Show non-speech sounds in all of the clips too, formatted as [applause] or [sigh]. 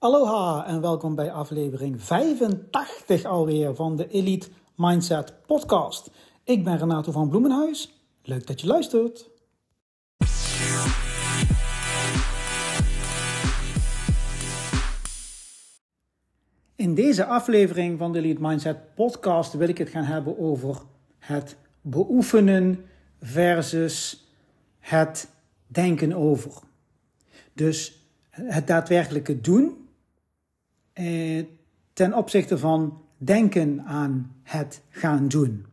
Aloha en welkom bij aflevering 85 alweer van de Elite Mindset Podcast. Ik ben Renato van Bloemenhuis. Leuk dat je luistert. In deze aflevering van de Elite Mindset Podcast wil ik het gaan hebben over het beoefenen versus het denken over. Dus het daadwerkelijke doen eh, ten opzichte van denken aan het gaan doen.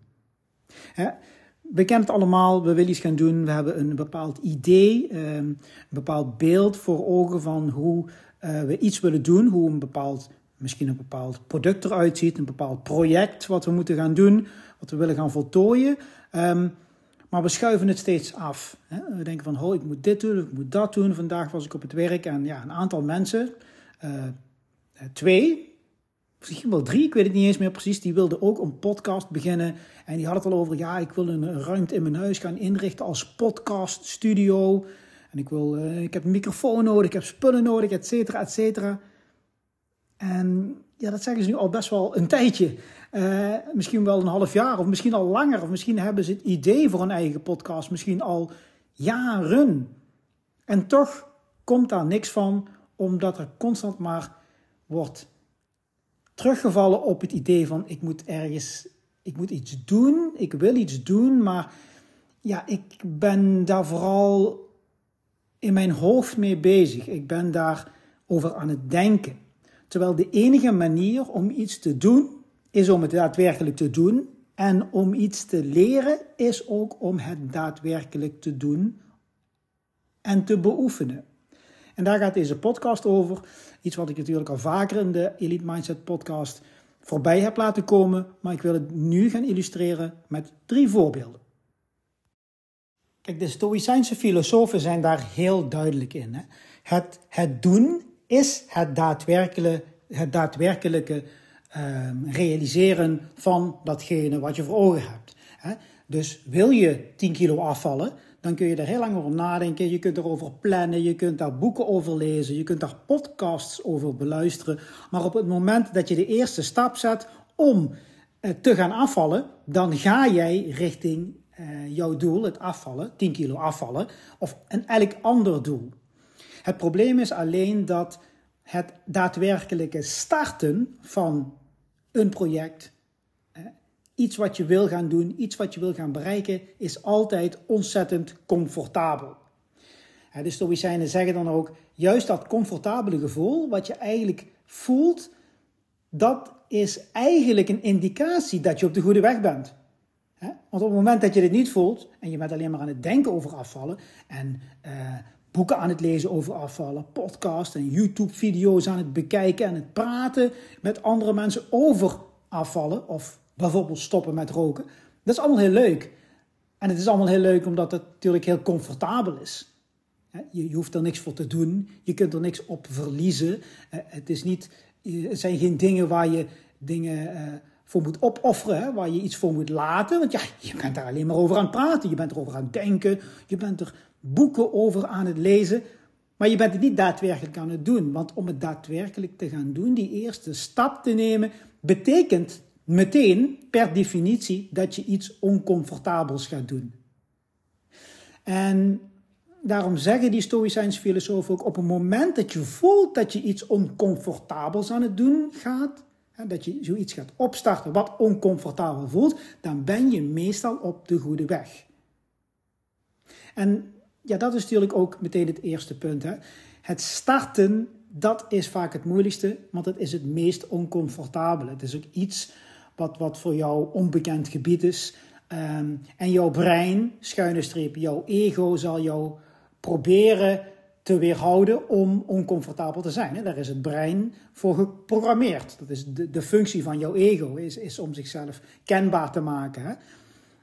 We kennen het allemaal, we willen iets gaan doen, we hebben een bepaald idee, ehm, een bepaald beeld voor ogen van hoe uh, we iets willen doen, hoe een bepaald, misschien een bepaald product eruit ziet, een bepaald project wat we moeten gaan doen, wat we willen gaan voltooien. Um, maar we schuiven het steeds af. We denken van, oh, ik moet dit doen, ik moet dat doen. Vandaag was ik op het werk en ja, een aantal mensen, eh, twee, misschien wel drie, ik weet het niet eens meer precies, die wilden ook een podcast beginnen. En die hadden het al over, ja, ik wil een ruimte in mijn huis gaan inrichten als podcaststudio. En ik, wil, uh, ik heb een microfoon nodig, ik heb spullen nodig, et cetera, et cetera. En ja, dat zeggen ze nu al best wel een tijdje. Uh, misschien wel een half jaar, of misschien al langer. Of misschien hebben ze het idee voor een eigen podcast, misschien al jaren. En toch komt daar niks van, omdat er constant maar wordt teruggevallen op het idee van ik moet ergens, ik moet iets doen, ik wil iets doen, maar ja, ik ben daar vooral in mijn hoofd mee bezig. Ik ben daar over aan het denken. Terwijl de enige manier om iets te doen is om het daadwerkelijk te doen. En om iets te leren is ook om het daadwerkelijk te doen en te beoefenen. En daar gaat deze podcast over. Iets wat ik natuurlijk al vaker in de Elite Mindset podcast voorbij heb laten komen. Maar ik wil het nu gaan illustreren met drie voorbeelden. Kijk, de Stoïcijnse filosofen zijn daar heel duidelijk in. Hè? Het, het doen is het daadwerkelijke, het daadwerkelijke ehm, realiseren van datgene wat je voor ogen hebt. Hè? Dus wil je 10 kilo afvallen, dan kun je er heel lang over nadenken. Je kunt erover plannen, je kunt daar boeken over lezen, je kunt daar podcasts over beluisteren. Maar op het moment dat je de eerste stap zet om eh, te gaan afvallen, dan ga jij richting uh, jouw doel, het afvallen, 10 kilo afvallen, of een elk ander doel. Het probleem is alleen dat het daadwerkelijke starten van een project, iets wat je wil gaan doen, iets wat je wil gaan bereiken, is altijd ontzettend comfortabel. De Stoïcijnen zeggen dan ook, juist dat comfortabele gevoel, wat je eigenlijk voelt, dat is eigenlijk een indicatie dat je op de goede weg bent. Want op het moment dat je dit niet voelt en je bent alleen maar aan het denken over afvallen en uh, boeken aan het lezen over afvallen, podcasts en YouTube-video's aan het bekijken en het praten met andere mensen over afvallen of bijvoorbeeld stoppen met roken. Dat is allemaal heel leuk. En het is allemaal heel leuk omdat het natuurlijk heel comfortabel is. Je, hoeft er niks voor te doen, je kunt er niks op verliezen. Eh, het, is niet, het zijn geen dingen waar je dingen eh, voor moet opofferen, waar je iets voor moet laten. Want ja, je bent daar alleen maar over aan het praten, je bent erover aan het denken, je bent er boeken over aan het lezen. Maar je bent het niet daadwerkelijk aan het doen. Want om het daadwerkelijk te gaan doen, die eerste stap te nemen, betekent meteen per definitie dat je iets oncomfortabels gaat doen. En daarom zeggen die Stoïcijnse filosofen ook op het moment dat je voelt dat je iets oncomfortabels aan het doen gaat, dat je zoiets gaat opstarten wat oncomfortabel voelt, dan ben je meestal op de goede weg. En ja, dat is natuurlijk ook meteen het eerste punt. Hè. Het starten, dat is vaak het moeilijkste, want het is het meest oncomfortabele. Het is ook iets wat, wat voor jou onbekend gebied is. Um, en jouw brein, schuine streep, jouw ego zal jou proberen te weerhouden om oncomfortabel te zijn. Daar is het brein voor geprogrammeerd. Dat is de, de functie van jouw ego, is, is om zichzelf kenbaar te maken.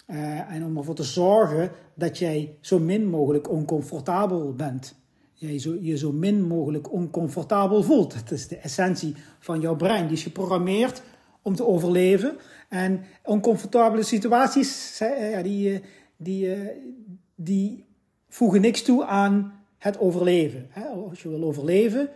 Uh, en om ervoor te zorgen dat jij zo min mogelijk oncomfortabel bent. Jij zo, je zo min mogelijk oncomfortabel voelt. Dat is de essentie van jouw brein. Die is geprogrammeerd om te overleven. En oncomfortabele situaties, ja, die, eh, die, eh, die voegen niks toe aan het overleven. Als je wil overleven,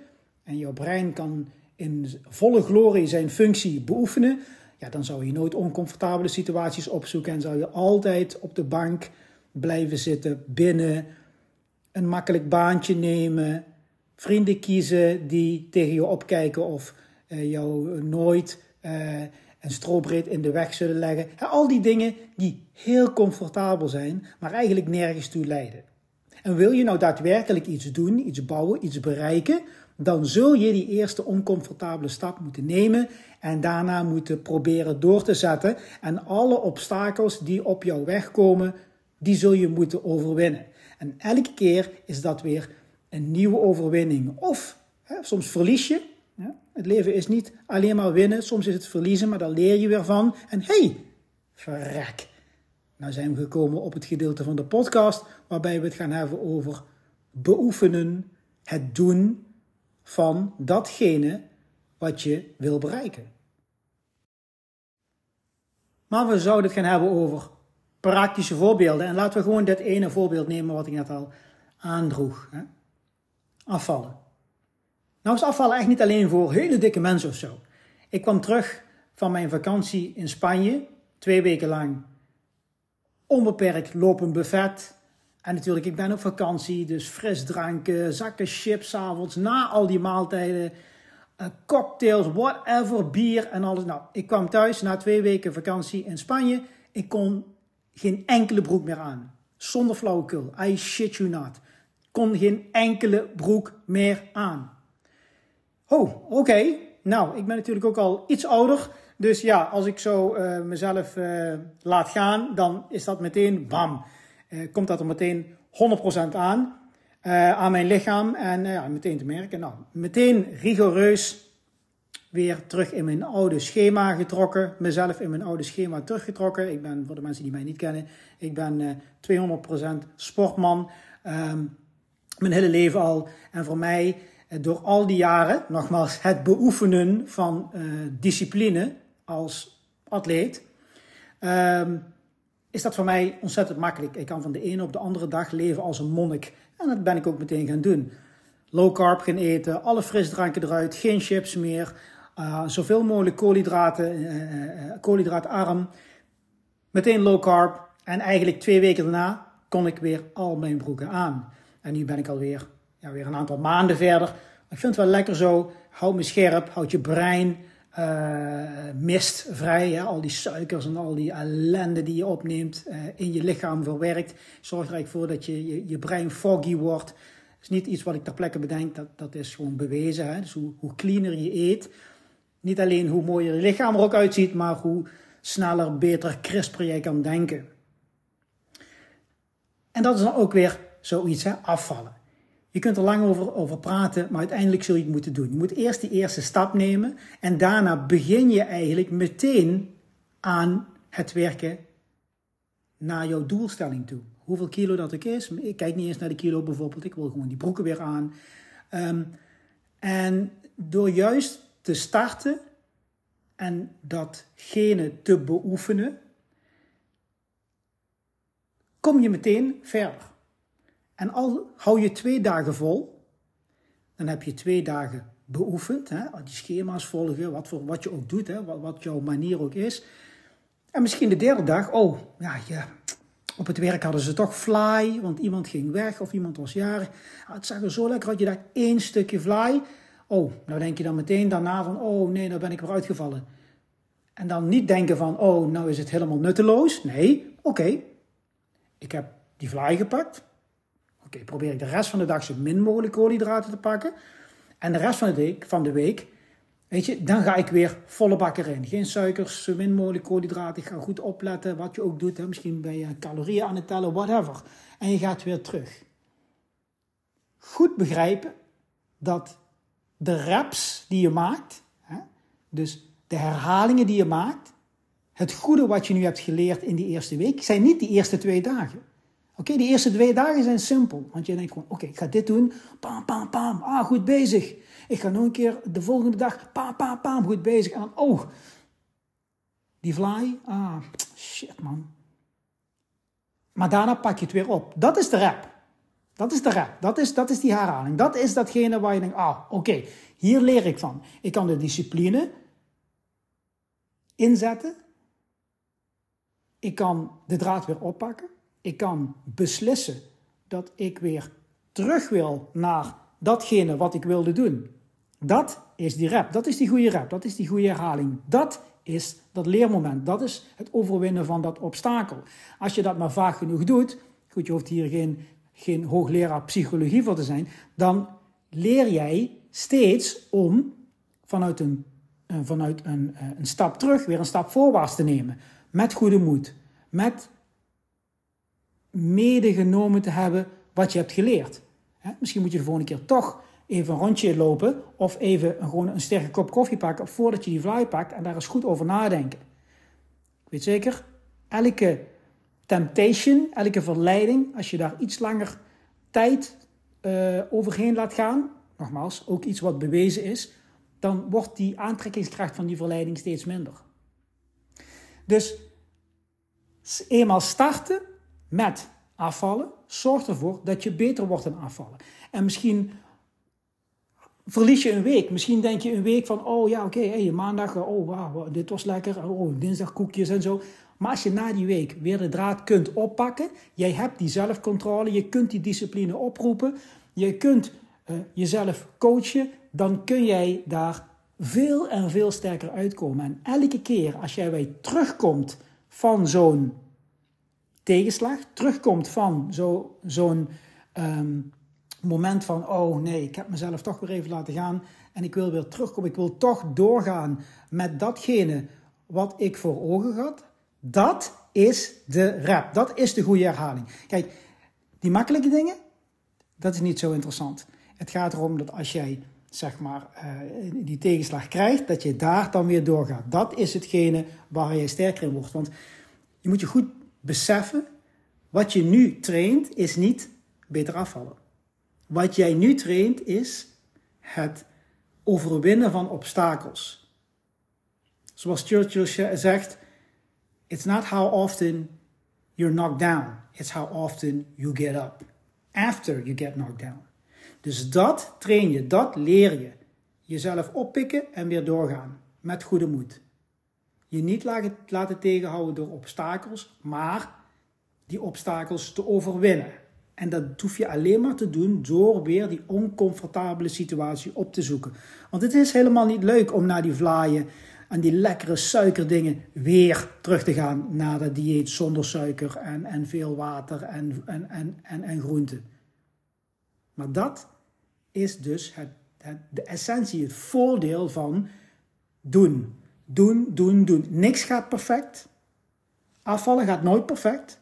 en jouw brein kan in volle glorie zijn functie beoefenen, ja, dan zou je nooit oncomfortabele situaties opzoeken en zou je altijd op de bank blijven zitten, binnen, een makkelijk baantje nemen, vrienden kiezen die tegen je opkijken of uh, jou nooit uh, een strobreed in de weg zullen leggen. al die dingen die heel comfortabel zijn, maar eigenlijk nergens toe leiden. En wil je nou daadwerkelijk iets doen, iets bouwen, iets bereiken, dan zul je die eerste oncomfortabele stap moeten nemen en daarna moeten proberen door te zetten. En alle obstakels die op jouw weg komen, die zul je moeten overwinnen. En elke keer is dat weer een nieuwe overwinning. Of hè, soms verlies je. Het leven is niet alleen maar winnen, soms is het verliezen, maar daar leer je weer van. En hey, verrek. Nou zijn we gekomen op het gedeelte van de podcast waarbij we het gaan hebben over beoefenen, het doen van datgene wat je wil bereiken. Maar we zouden het gaan hebben over praktische voorbeelden. En laten we gewoon dit ene voorbeeld nemen wat ik net al aandroeg. Hè? Afvallen. Nou is afvallen echt niet alleen voor hele dikke mensen of zo. Ik kwam terug van mijn vakantie in Spanje, twee weken lang onbeperkt lopen buffet. En natuurlijk, ik ben op vakantie, dus frisdranken, zakken chips avonds, na al die maaltijden, uh, cocktails, whatever, bier en alles. Nou, ik kwam thuis na twee weken vakantie in Spanje. Ik kon geen enkele broek meer aan. Zonder flauwekul. I shit you not. Kon geen enkele broek meer aan. Oh, oké. Nou, ik ben natuurlijk ook al iets ouder. Dus ja, als ik zo uh, mezelf uh, laat gaan, dan is dat meteen bam. Uh, komt dat er meteen 100% aan. aan mijn lichaam en ja, meteen te merken. Nou, meteen rigoureus weer terug in mijn oude schema getrokken. Mezelf in mijn oude schema teruggetrokken. Ik ben, voor de mensen die mij niet kennen, ik ben 200% sportman. Um, mijn hele leven al. En voor mij door al die jaren, nogmaals, het beoefenen van uh, discipline als atleet, um, is dat voor mij ontzettend makkelijk. Ik kan van de ene op de andere dag leven als een monnik. En dat ben ik ook meteen gaan doen. Low carb gaan eten, alle frisdranken eruit, geen chips meer, uh, zoveel mogelijk koolhydraten, uh, koolhydraatarm. Meteen low carb. En eigenlijk twee weken daarna kon ik weer al mijn broeken aan. En nu ben ik alweer ja, weer een aantal maanden verder. Ik vind het wel lekker zo. Houd me scherp, houd je brein uh, mistvrij. Al die suikers en al die ellende die je opneemt uh, in je lichaam verwerkt. Zorg er eigenlijk voor dat je, je, je brein foggy wordt. Dat is niet iets wat ik ter plekke bedenk, dat, dat is gewoon bewezen. Hè? Dus hoe, hoe cleaner je eet, niet alleen hoe mooier je lichaam er ook uitziet, maar hoe sneller, beter, crisper jij kan denken. En dat is dan ook weer zoiets, hè? afvallen. Je kunt er lang over, over praten, maar uiteindelijk zul je het moeten doen. Je moet eerst die eerste stap nemen en daarna begin je eigenlijk meteen aan het werken naar jouw doelstelling toe. Hoeveel kilo dat ook is. Ik kijk niet eens naar de kilo bijvoorbeeld. Ik wil gewoon die broeken weer aan. Um, en door juist te starten en datgene te beoefenen, kom je meteen verder. En al hou je twee dagen vol, dan heb je twee dagen beoefend. Hè, die schema's volgen, wat, voor, wat je ook doet, hè, wat, wat jouw manier ook is. En misschien de derde dag, oh, ja, op het werk hadden ze toch fly, want iemand ging weg of iemand was jarig. het zag er zo lekker uit, je dacht één stukje fly. Oh, nou denk je dan meteen daarna van, oh nee, nou ben ik weer uitgevallen. En dan niet denken van, oh, nou is het helemaal nutteloos. Nee, oké, ik heb die fly gepakt. Oké, probeer ik de rest van de dag zo min mogelijk koolhydraten te pakken. En de rest van de, week, van de week, weet je, dan ga ik weer volle bak erin. Geen suikers, zo min mogelijk koolhydraten. Ik ga goed opletten wat je ook doet. Hè. Misschien ben je calorieën aan het tellen, whatever. En je gaat weer terug. Goed begrijpen dat de reps die je maakt, hè, dus de herhalingen die je maakt, het goede wat je nu hebt geleerd in die eerste week, zijn niet die eerste twee dagen. Oké, de eerste twee dagen zijn simpel. Want je denkt gewoon, oké, ik ga dit doen. Pam, pam, pam. Ah, goed bezig. Ik ga nog een keer de volgende dag. Pam, pam, pam. Goed bezig. En oh. Die fly. Ah, shit man. Maar daarna pak je het weer op. Dat is de rap. Dat is de rap. Dat is, dat is die herhaling. Dat is datgene waar je denkt, ah, oké, hier leer ik van. Ik kan de discipline inzetten. Ik kan de draad weer oppakken. Ik kan beslissen dat ik weer terug wil naar datgene wat ik wilde doen. Dat is die rap. Dat is die goede rap. Dat is die goede herhaling. Dat is dat leermoment. Dat is het overwinnen van dat obstakel. Als je dat maar vaak genoeg doet, goed, je hoeft hier geen, geen hoogleraar psychologie voor te zijn, dan leer jij steeds om vanuit een, vanuit een, eh, een stap terug weer een stap voorwaarts te nemen. Met goede moed. Met medegenomen te hebben wat je hebt geleerd. Misschien moet je de volgende keer toch even een rondje lopen of even een, gewoon een sterke kop koffie pakken voordat je die fly pakt en daar eens goed over nadenken. Ik weet zeker, elke temptation, elke verleiding, als je daar iets langer tijd uh, overheen laat gaan, nogmaals, ook iets wat bewezen is, dan wordt die aantrekkingskracht van die verleiding steeds minder. Dus eenmaal starten met afvallen zorgt ervoor dat je beter wordt in afvallen. En misschien verlies je een week. Misschien denk je een week van, oh ja, oké, hey, maandag, oh wauw, dit was lekker. Oh, dinsdag koekjes en zo. Maar als je na die week weer de draad kunt oppakken, jij hebt die zelfcontrole, je kunt die discipline oproepen, je kunt uh, jezelf coachen, dan kun jij daar veel en veel sterker uitkomen. En elke keer als jij weer terugkomt van zo'n tegenslag, terugkomt van zo, zo'n um, moment van, oh nee, ik heb mezelf toch weer even laten gaan en ik wil weer terugkomen, ik wil toch doorgaan met datgene wat ik voor ogen had, dat is de rap. Dat is de goede herhaling. Kijk, die makkelijke dingen, dat is niet zo interessant. Het gaat erom dat als jij zeg maar, uh, die tegenslag krijgt, dat je daar dan weer doorgaat. Dat is hetgene waar je sterker in wordt. Want je moet je goed beseffen, wat je nu traint is niet beter afvallen. Wat jij nu traint is het overwinnen van obstakels. Zoals Churchill zegt, it's not how often you're knocked down, it's how often you get up after you get knocked down. Dus dat train je, dat leer je. Jezelf oppikken en weer doorgaan met goede moed. Je niet laten tegenhouden door obstakels, maar die obstakels te overwinnen. En dat hoef je alleen maar te doen door weer die oncomfortabele situatie op te zoeken. Want het is helemaal niet leuk om naar die vlaaien en die lekkere suikerdingen weer terug te gaan naar dat dieet zonder suiker en, en veel water en, en, en, en, en groenten. Maar dat is dus het, het, de essentie, het voordeel van doen. Doen, doen, doen. Niks gaat perfect. Afvallen gaat nooit perfect.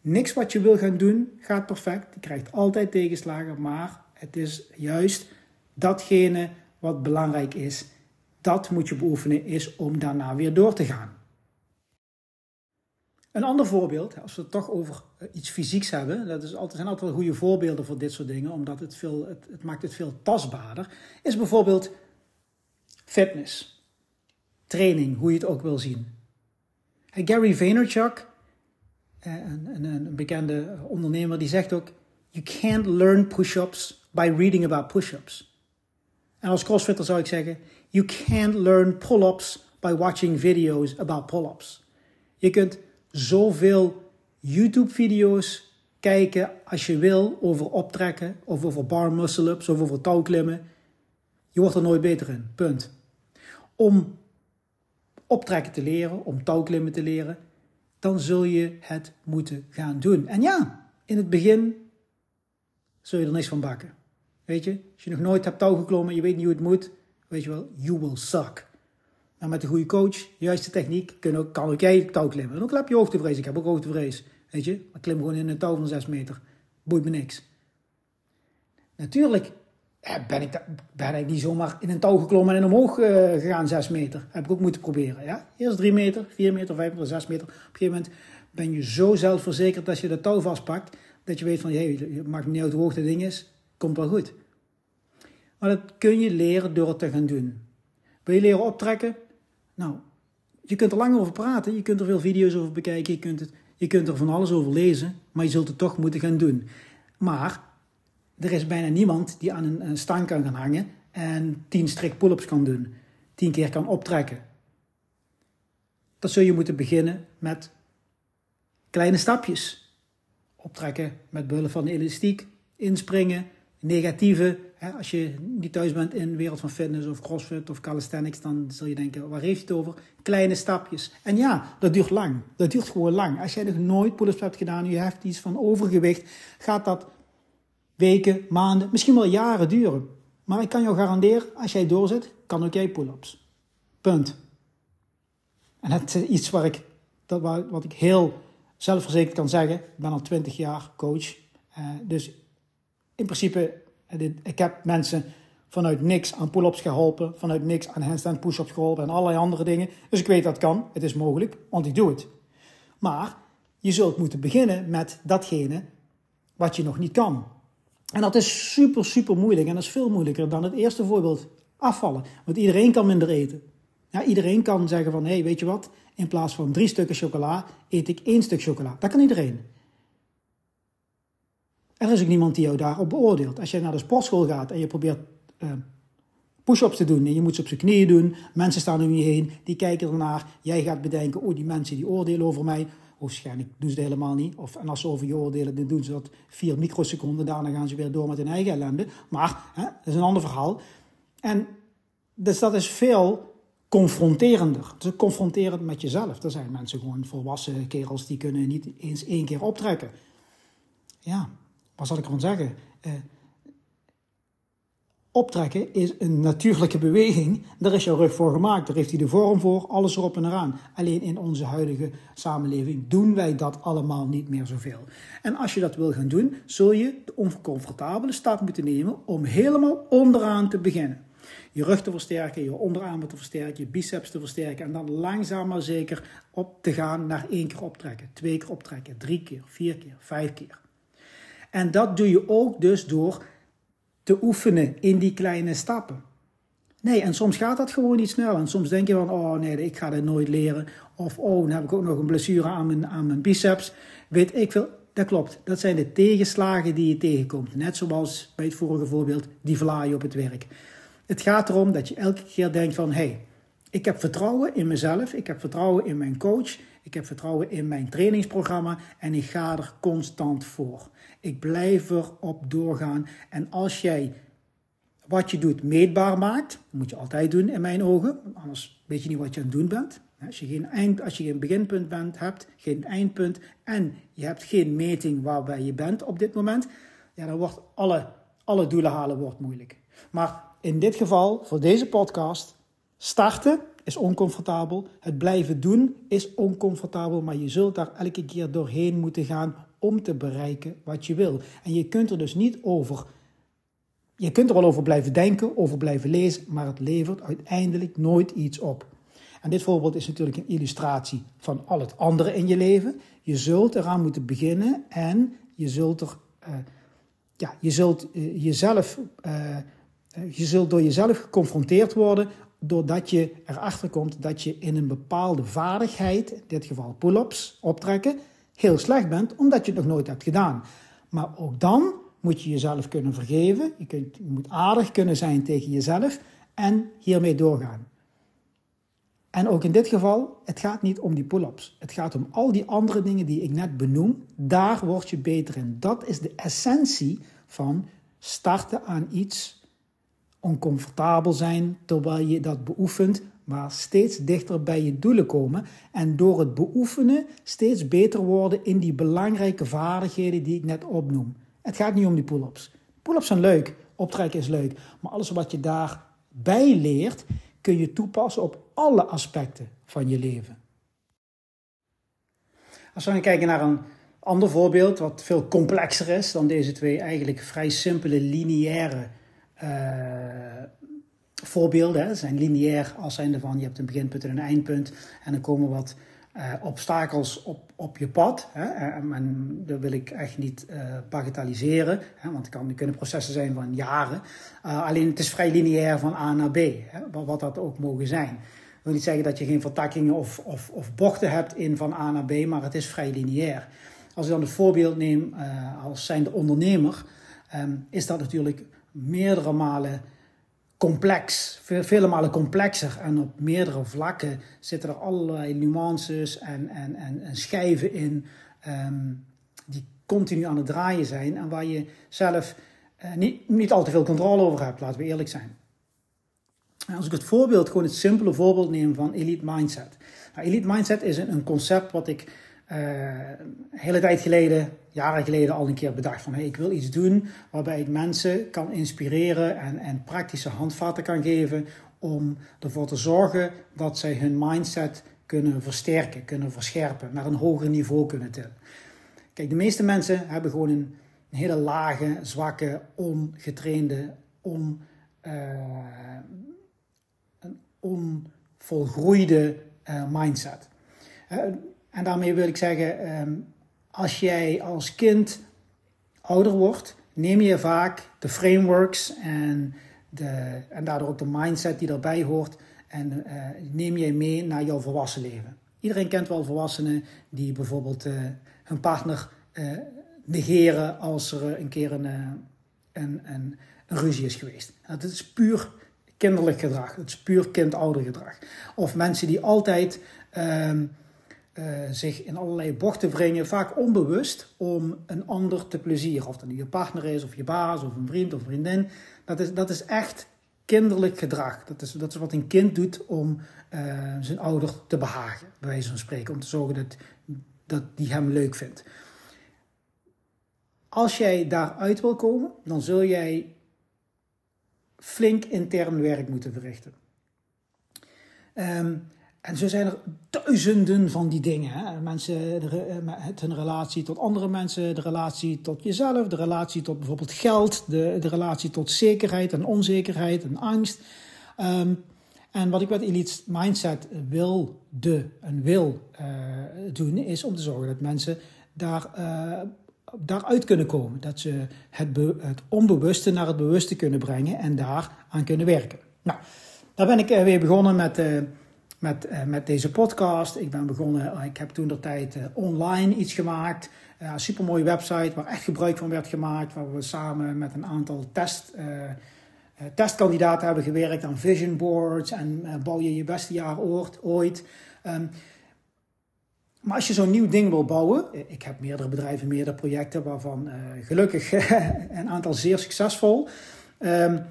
Niks wat je wil gaan doen gaat perfect. Je krijgt altijd tegenslagen, maar het is juist datgene wat belangrijk is. Dat moet je beoefenen, is om daarna weer door te gaan. Een ander voorbeeld, als we het toch over eh, iets fysieks hebben, dat is altijd, zijn altijd wel goede voorbeelden voor dit soort dingen, omdat het, veel, het, het maakt het veel tastbaarder, is bijvoorbeeld fitness, training, hoe je het ook wil zien. Gary Vaynerchuk, eh, een, een, bekende ondernemer, die zegt ook: You can't learn push-ups by reading about push-ups. En als crossfitter zou ik zeggen: You can't learn pull-ups by watching videos about pull-ups. Je kunt zoveel YouTube-video's kijken als je wil over optrekken, of over bar muscle-ups, of over touwklimmen. Je wordt er nooit beter in. Punt. Om optrekken te leren, om touwklimmen te leren, dan zul je het moeten gaan doen. En ja, in het begin zul je er niks van bakken. Weet je, als je nog nooit hebt touw geklommen, je weet niet hoe het moet, weet je wel, you will suck. Maar met een goede coach, juiste techniek, kan ook, kan ook jij touw klimmen. En ook heb je hoogtevrees. Ik heb ook hoogtevrees. Weet je, ik klim gewoon in een touw van 6 meter. Boeit me niks. Natuurlijk ben ik, ben ik niet zomaar in een touw geklommen en omhoog uh, gegaan, 6 meter. Heb ik ook moeten proberen. Ja? Eerst 3 meter, 4 meter, 5 meter, 6 meter. Op een gegeven moment ben je zo zelfverzekerd als je dat touw vastpakt, dat je weet van, hey, je maakt niet uit hoe hoog dat ding is, komt wel goed. Maar dat kun je leren door het te gaan doen. Wil je leren optrekken? Nou, je kunt er lang over praten, je kunt er veel video's over bekijken, je kunt, het, je kunt er van alles over lezen, maar je zult het toch moeten gaan doen. Maar er is bijna niemand die aan een, een stang kan gaan hangen en 10 strik pull-ups kan doen. 10 keer kan optrekken. Dat zul je moeten beginnen met kleine stapjes. Optrekken met behulp van elastiek, inspringen, negatieve. Hè, als je niet thuis bent in de wereld van fitness of crossfit of calisthenics, dan zul je denken, waar heeft het over? Kleine stapjes. En ja, dat duurt lang. Dat duurt gewoon lang. Als jij nog nooit pull-ups hebt gedaan, je hebt iets van overgewicht, gaat dat weken, maanden, misschien wel jaren duren. Maar ik kan jou garanderen, als jij doorzet, kan ook jij pull-ups. Punt. En dat is iets waar ik, dat, wat ik heel zelfverzekerd kan zeggen. Ik ben al 20 jaar coach. Uh, dus in principe, ik heb mensen vanuit niks aan pull-ups geholpen, vanuit niks aan handstand push-ups geholpen en allerlei andere dingen. Dus ik weet dat kan, het is mogelijk, want ik doe het. Maar je zult moeten beginnen met datgene wat je nog niet kan. En dat is super, super moeilijk en dat is veel moeilijker dan het eerste voorbeeld, afvallen. Want iedereen kan minder eten. Ja, iedereen kan zeggen van, hé, hey, weet je wat, in plaats van drie stukken chocola, eet ik één stuk chocola. Dat kan iedereen. Er is ook niemand die jou daarop beoordeelt. Als je naar de sportschool gaat en je probeert uh, push-ups te doen en je moet ze op zijn knieën doen, mensen staan om je heen, die kijken ernaar, jij gaat bedenken, oh die mensen die oordelen over mij, waarschijnlijk doen ze het helemaal niet. Of, en als ze over je oordelen, dan doen ze dat vier microseconden, daarna gaan ze weer door met hun eigen ellende. Maar, hè, dat is een ander verhaal. En dus dat is veel confronterender. Confronterend met jezelf. Er zijn mensen gewoon volwassen kerels die kunnen niet eens één keer optrekken. Ja, wat zal ik ervan zeggen? Uh, optrekken is een natuurlijke beweging. Daar is jouw rug voor gemaakt. Daar heeft hij de vorm voor, alles erop en eraan. Alleen in onze huidige samenleving doen wij dat allemaal niet meer zoveel. En als je dat wil gaan doen, zul je de oncomfortabele stap moeten nemen om helemaal onderaan te beginnen. Je rug te versterken, je onderarmen te versterken, je biceps te versterken en dan langzaam maar zeker op te gaan naar één keer optrekken, twee keer optrekken, drie keer, vier keer, vijf keer. En dat doe je ook dus door te oefenen in die kleine stappen. Nee, en soms gaat dat gewoon niet snel. En soms denk je van, oh nee, ik ga dit nooit leren. Of, oh, dan heb ik ook nog een blessure aan mijn, aan mijn biceps. Weet ik veel. Dat klopt. Dat zijn de tegenslagen die je tegenkomt. Net zoals bij het vorige voorbeeld, die vlaai op het werk. Het gaat erom dat je elke keer denkt van, hey, ik heb vertrouwen in mezelf. Ik heb vertrouwen in mijn coach. Ik heb vertrouwen in mijn trainingsprogramma. En ik ga er constant voor. Ik blijf erop doorgaan. En als jij wat je doet meetbaar maakt, moet je altijd doen in mijn ogen, anders weet je niet wat je aan het doen bent. Als je geen, eind, als je beginpunt bent, hebt, geen eindpunt en je hebt geen meting waarbij je bent op dit moment, ja, dan wordt alle, alle doelen halen wordt moeilijk. Maar in dit geval, voor deze podcast, starten is oncomfortabel. Het blijven doen is oncomfortabel, maar je zult daar elke keer doorheen moeten gaan om te bereiken wat je wil. En je kunt er dus niet over. Je kunt er wel over blijven denken, over blijven lezen, maar het levert uiteindelijk nooit iets op. En dit voorbeeld is natuurlijk een illustratie van al het andere in je leven. Je zult eraan moeten beginnen en je zult er, uh, ja, je zult uh, jezelf, uh, je zult door jezelf geconfronteerd worden doordat je erachter komt dat je in een bepaalde vaardigheid, in dit geval pull-ups, optrekken, heel slecht bent omdat je het nog nooit hebt gedaan. Maar ook dan moet je jezelf kunnen vergeven. Je, kunt, je moet aardig kunnen zijn tegen jezelf en hiermee doorgaan. En ook in dit geval, het gaat niet om die pull-ups. Het gaat om al die andere dingen die ik net benoem. Daar word je beter in. Dat is de essentie van starten aan iets, oncomfortabel zijn terwijl je dat beoefent, maar steeds dichter bij je doelen komen en door het beoefenen steeds beter worden in die belangrijke vaardigheden die ik net opnoem. Het gaat niet om die pull-ups. Pull-ups zijn leuk, optrekken is leuk, maar alles wat je daarbij leert kun je toepassen op alle aspecten van je leven. Als we gaan kijken naar een ander voorbeeld, wat veel complexer is dan deze twee, eigenlijk vrij simpele lineaire voorbeelden. Hè. zijn lineair als zijnde van je hebt een beginpunt en een eindpunt. En dan komen wat uh, obstakels op, op je pad. Hè. En, en dat wil ik echt niet uh, bagatelliseren. Hè, want het, kan, kunnen processen zijn van jaren. Alleen het is vrij lineair van A naar B. Hè, wat, dat ook mogen zijn. Ik wil niet zeggen dat je geen vertakkingen of, of, of bochten hebt in van A naar B. Maar het is vrij lineair. Als ik dan het voorbeeld neem als zijnde ondernemer ehm, is dat natuurlijk meerdere malen complex, vele malen complexer. En op meerdere vlakken zitten er allerlei nuances en, en, en, en schijven in ehm, die continu aan het draaien zijn en waar je zelf uh, niet, niet al te veel controle over hebt, laten we eerlijk zijn. Als ik het voorbeeld, gewoon het simpele voorbeeld neem van Elite Mindset. Nou, elite Mindset is een, concept wat ik uh, een hele tijd geleden, jaren geleden al een keer bedacht van hey, ik wil iets doen waarbij ik mensen kan inspireren en, en praktische handvatten kan geven om ervoor te zorgen dat zij hun mindset kunnen versterken, kunnen verscherpen, naar een hoger niveau kunnen tillen. Kijk, de meeste mensen hebben gewoon een, hele lage, zwakke, ongetrainde, on, uh, een onvolgroeide uh, mindset. Uh, en daarmee wil ik zeggen, um, als jij als kind ouder wordt, neem je vaak de frameworks en, de, en daardoor ook de mindset die erbij hoort en uh, neem je mee naar jouw volwassen leven. Iedereen kent wel volwassenen die bijvoorbeeld uh, hun partner uh, negeren als er een keer een, een, een, een, ruzie is geweest. Dat is puur kinderlijk gedrag. Het is puur kind-ouder gedrag. Of mensen die altijd ehm, uh, zich in allerlei bochten wringen, vaak onbewust, om een ander te plezieren. Of dat nu je partner is, of je baas, of een vriend of vriendin. Dat is, dat is echt kinderlijk gedrag. Dat is, dat is wat een kind doet om uh, zijn ouder te behagen, bij wijze van spreken. Om te zorgen dat, dat die hem leuk vindt. Als jij daaruit wil komen, dan zul jij flink intern werk moeten verrichten. Um, en zo zijn er duizenden van die dingen. Hè? Mensen, de, hun relatie tot andere mensen, de relatie tot jezelf, de relatie tot bijvoorbeeld geld, de, de relatie tot zekerheid en onzekerheid en angst. Um, en wat ik met Elite Mindset wil de en wil uh, doen, is om te zorgen dat mensen daar, uh, daaruit kunnen komen. Dat ze het, het onbewuste naar het bewuste kunnen brengen en daar aan kunnen werken. Nou, daar ben ik weer begonnen met met, uh, met deze podcast. Ik ben begonnen, uh, ik heb toen de tijd uh, online iets gemaakt. een supermooie website waar echt gebruik van werd gemaakt. Waar we samen met een aantal test, testkandidaten hebben gewerkt aan vision boards. En bouw je je beste jaar ooit. Um, maar als je zo'n nieuw ding wil bouwen, ik heb meerdere bedrijven, meerdere projecten, waarvan gelukkig [laughs] een aantal zeer succesvol. Um,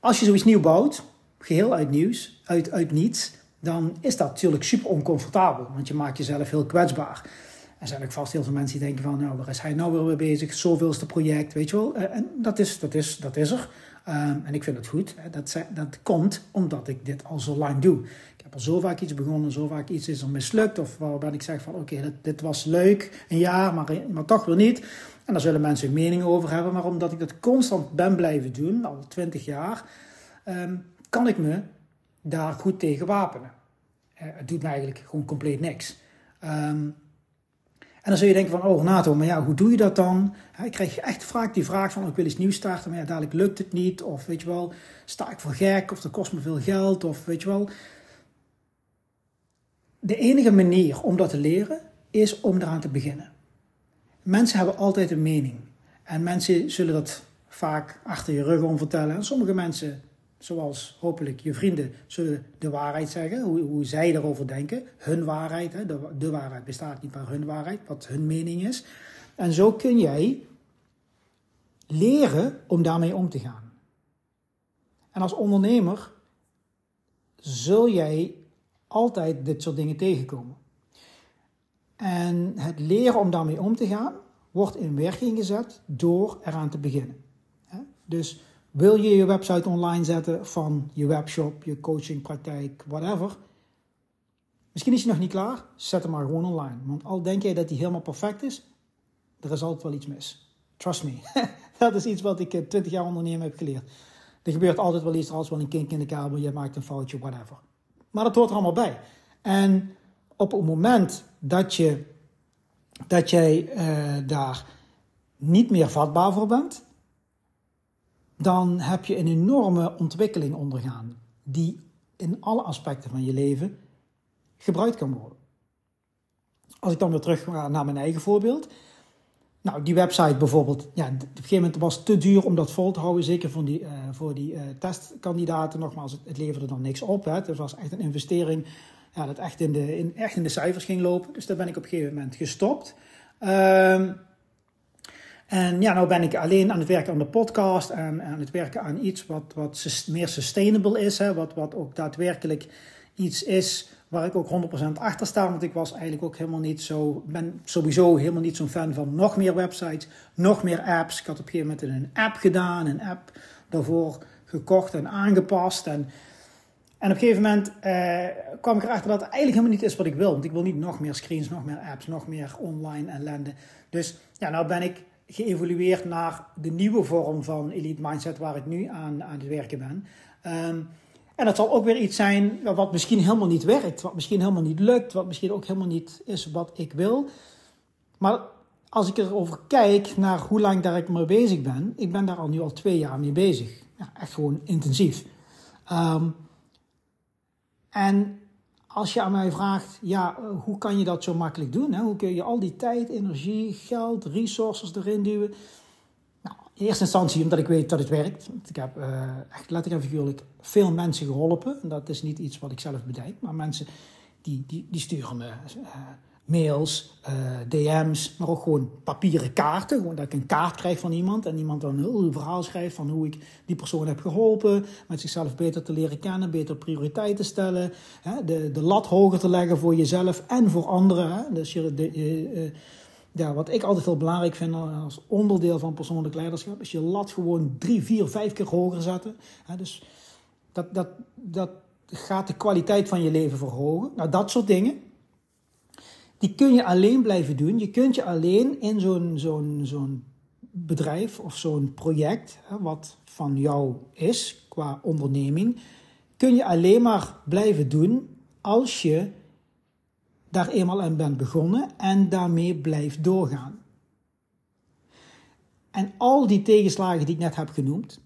als je zoiets nieuw bouwt, geheel uit nieuws, uit, uit niets, dan is dat natuurlijk super oncomfortabel. Want je maakt jezelf heel kwetsbaar. Er zijn ook vast heel veel mensen die denken van, nou, waar is hij nou weer mee bezig? Zoveelste project, weet je wel. Eh, en dat is, dat is, dat is er. Um, en ik vind het goed. Dat, dat komt omdat ik dit al zo lang doe. Ik heb al zo vaak iets begonnen, zo vaak iets is er mislukt. Of waarbij ik zeg van, oké, okay, dit, was leuk, een jaar, maar, maar toch weer niet. En daar zullen mensen mening over hebben. Maar omdat ik dat constant ben blijven doen, al twintig jaar... Um, kan ik me daar goed tegen wapenen. Uh, het doet me eigenlijk gewoon compleet niks. Um, en dan zul je denken van, oh Renato, maar ja, hoe doe je dat dan? Ja, ik krijg echt vaak die vraag van, ik wil iets nieuws starten, maar ja, dadelijk lukt het niet. Of weet je wel, sta ik voor gek, of dat kost me veel geld, of weet je wel. De enige manier om dat te leren, is om eraan te beginnen. Mensen hebben altijd een mening. En mensen zullen dat vaak achter je rug om vertellen. En sommige mensen zoals hopelijk je vrienden, zullen de waarheid zeggen, hoe, hoe zij erover denken. Hun waarheid, hè, de, de waarheid bestaat niet, maar hun waarheid, wat hun mening is. En zo kun jij leren om daarmee om te gaan. En als ondernemer zul jij altijd dit soort dingen tegenkomen. En het leren om daarmee om te gaan wordt in werking gezet door eraan te beginnen. Dus wil je je website online zetten van je webshop, je coachingpraktijk, whatever? Misschien is je nog niet klaar, zet hem maar gewoon online. Want al denk jij dat die helemaal perfect is, er is altijd wel iets mis. Trust me. [laughs] dat is iets wat ik 20 jaar ondernemen heb geleerd. Er gebeurt altijd wel iets, er is wel een kink in de kabel, je maakt een foutje, whatever. Maar dat hoort er allemaal bij. En op het moment dat, je, dat jij uh, daar niet meer vatbaar voor bent, dan heb je een enorme ontwikkeling ondergaan, die in alle aspecten van je leven gebruikt kan worden. Als ik dan weer terug ga naar mijn eigen voorbeeld. nou, die website bijvoorbeeld, ja, op een gegeven moment was het te duur om dat vol te houden. Zeker voor die, uh, voor die uh, testkandidaten. Nogmaals, het, leverde dan niks op. Hè. Het was echt een investering ja, dat echt in, de, in, echt in de cijfers ging lopen. Dus daar ben ik op een gegeven moment gestopt. Um, en ja, nou ben ik alleen aan het werken aan de podcast en aan het werken aan iets wat, wat meer sustainable is. Hè, wat, wat ook daadwerkelijk iets is waar ik ook 100% achter sta. Want ik was eigenlijk ook helemaal niet zo, ben sowieso helemaal niet zo'n fan van nog meer websites, nog meer apps. Ik had op een gegeven moment een app gedaan, een app daarvoor gekocht en aangepast. En, en op een gegeven moment eh, kwam ik erachter dat het eigenlijk helemaal niet is wat ik wil. Want ik wil niet nog meer screens, nog meer apps, nog meer online ellende. Dus ja, nou ben ik geëvolueerd naar de nieuwe vorm van Elite Mindset waar ik nu aan, aan het werken ben. Um, en dat zal ook weer iets zijn wat misschien helemaal niet werkt, wat misschien helemaal niet lukt, wat misschien ook helemaal niet is wat ik wil. Maar als ik erover kijk naar hoe lang daar ik mee bezig ben, ik ben daar al nu al twee jaar mee bezig. Ja, echt gewoon intensief. Um, en als je aan mij vraagt, ja, hoe kan je dat zo makkelijk doen? Hè? Hoe kun je al die tijd, energie, geld, resources erin duwen? in eerste instantie omdat ik weet dat het werkt. Ik heb uh, echt letterlijk en figuurlijk veel mensen geholpen. Dat is niet iets wat ik zelf bedenk, maar mensen die, die, die sturen me uh, mails, uh, DM's, maar ook gewoon papieren kaarten. Gewoon dat ik een kaart krijg van iemand en iemand dan een heel verhaal schrijft van hoe ik die persoon heb geholpen. Met zichzelf beter te leren kennen, beter prioriteiten stellen. Hè, de, de lat hoger te leggen voor jezelf en voor anderen. Hè. Dus je, de, ja, wat ik altijd heel belangrijk vind als onderdeel van persoonlijk leiderschap, is je lat gewoon drie, vier, vijf keer hoger zetten. dus dat, dat, dat gaat de kwaliteit van je leven verhogen. Nou, dat soort dingen, die kun je alleen blijven doen. Je kunt je alleen in zo'n zo'n zo'n bedrijf of zo'n project, wat van jou is qua onderneming, kun je alleen maar blijven doen als je daar eenmaal aan bent begonnen en daarmee blijft doorgaan. En al die tegenslagen die ik net heb genoemd,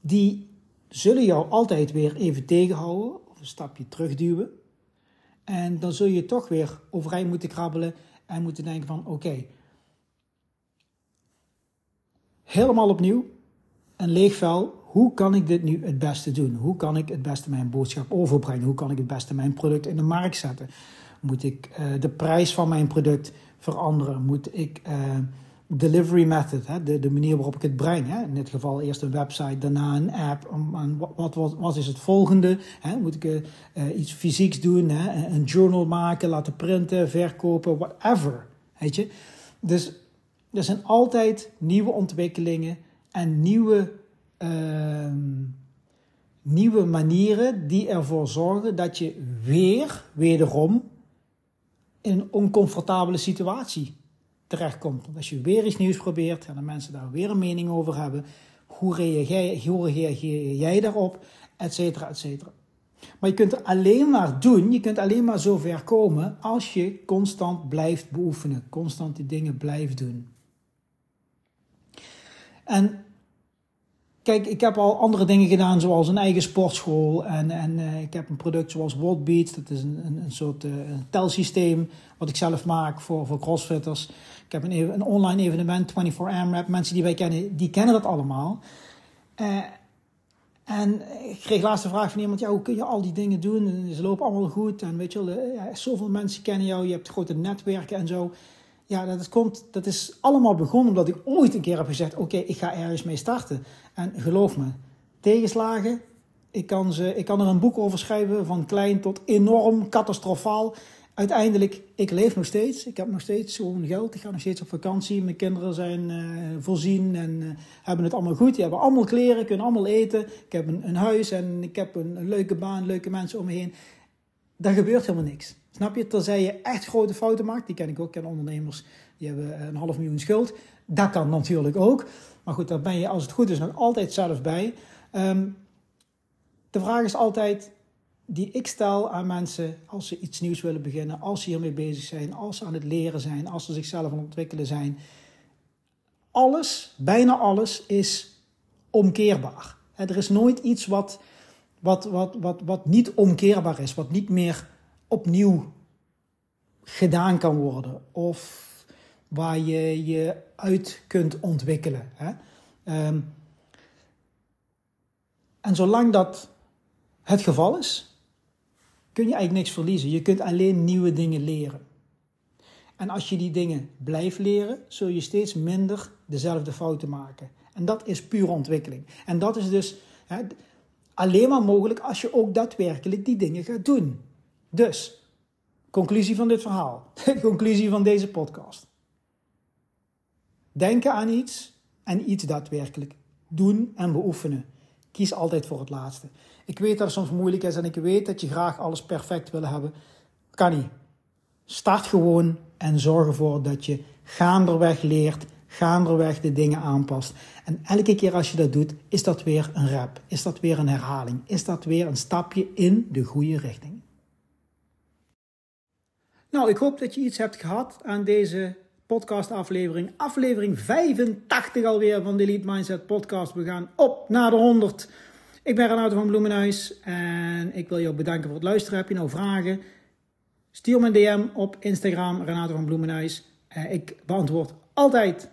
die zullen jou altijd weer even tegenhouden of een stapje terugduwen. En dan zul je toch weer overeind moeten krabbelen en moeten denken van oké, helemaal opnieuw, een leeg vel, hoe kan ik dit nu het beste doen? Hoe kan ik het beste mijn boodschap overbrengen? Hoe kan ik het beste mijn product in de markt zetten? Moet ik uh, de prijs van mijn product veranderen? Moet ik uh, delivery method, de, de manier waarop ik het breng? Hè? In dit geval eerst een website, daarna een app. Wat, wat, wat is het volgende? Hè? Moet ik uh, iets fysieks doen? Hè? Een journal maken, laten printen, verkopen, whatever. Weet je? Dus er zijn altijd nieuwe ontwikkelingen en nieuwe Ehm, nieuwe manieren die ervoor zorgen dat je weer, wederom, in een oncomfortabele situatie terechtkomt. Want als je weer iets nieuws probeert en de mensen daar weer een mening over hebben, hoe reageer, jij daarop, et cetera, et cetera. Maar je kunt er alleen maar doen, je kunt alleen maar zo ver komen als je constant blijft beoefenen, constant die dingen blijft doen. En Kijk, ik heb al andere dingen gedaan, zoals een eigen sportschool. En, en uh, ik heb een product zoals Worldbeats. Dat is een, een, soort uh, telsysteem wat ik zelf maak voor, voor crossfitters. Ik heb een, een online evenement, 24 AMRAP. Mensen die wij kennen, die kennen dat allemaal. Uh, en ik kreeg laatst de vraag van iemand, ja, hoe kun je al die dingen doen? En ze lopen allemaal goed. En weet je wel, zoveel mensen kennen jou. Je hebt grote netwerken en zo. Ja, dat, komt, dat is allemaal begonnen omdat ik ooit een keer heb gezegd: Oké, ik ga ergens mee starten. En geloof me, tegenslagen, ik kan, ze, ik kan er een boek over schrijven, van klein tot enorm, catastrofaal. Uiteindelijk, ik leef nog steeds. Ik heb nog steeds gewoon geld. Ik ga nog steeds op vakantie. Mijn kinderen zijn uh, voorzien en uh, hebben het allemaal goed. Die hebben allemaal kleren, kunnen allemaal eten. Ik heb een, een huis en ik heb een, een leuke baan, leuke mensen om me heen. Daar gebeurt helemaal niks. Snap je? Tenzij je echt grote fouten maakt. Die ken ik ook. Ken ondernemers die hebben een half miljoen schuld. Dat kan natuurlijk ook. Maar goed, daar ben je als het goed is nog altijd zelf bij. Um, de vraag is altijd die ik stel aan mensen als ze iets nieuws willen beginnen, als ze hiermee bezig zijn, als ze aan het leren zijn, als ze zichzelf aan het ontwikkelen zijn. Alles, bijna alles, is omkeerbaar. Er is nooit iets wat, wat, wat, wat, wat niet omkeerbaar is, wat niet meer opnieuw gedaan kan worden. Of waar je je uit kunt ontwikkelen. Hè? Ehm, en zolang dat het geval is, kun je eigenlijk niks verliezen. Je kunt alleen nieuwe dingen leren. En als je die dingen blijft leren, zul je steeds minder dezelfde fouten maken. En dat is pure ontwikkeling. En dat is dus hè, alleen maar mogelijk als je ook daadwerkelijk die dingen gaat doen. Dus, conclusie van dit verhaal, [laughs] conclusie van deze podcast. Denken aan iets en iets daadwerkelijk doen en beoefenen. Kies altijd voor het laatste. Ik weet dat het soms moeilijk is en ik weet dat je graag alles perfect wil hebben. Kan niet. Start gewoon en zorg ervoor dat je gaanderweg leert, gaanderweg de dingen aanpast. En elke keer als je dat doet, is dat weer een rap, is dat weer een herhaling, is dat weer een stapje in de goede richting. Nou, ik hoop dat je iets hebt gehad aan deze podcastaflevering. Aflevering 85 alweer van de Elite Mindset podcast. We gaan op naar de 100. Ik ben Renato van Bloemenhuis en ik wil jou bedanken voor het luisteren. Heb je nou vragen? Stuur me een DM op Instagram, Renato van Bloemenhuis. Ik beantwoord altijd.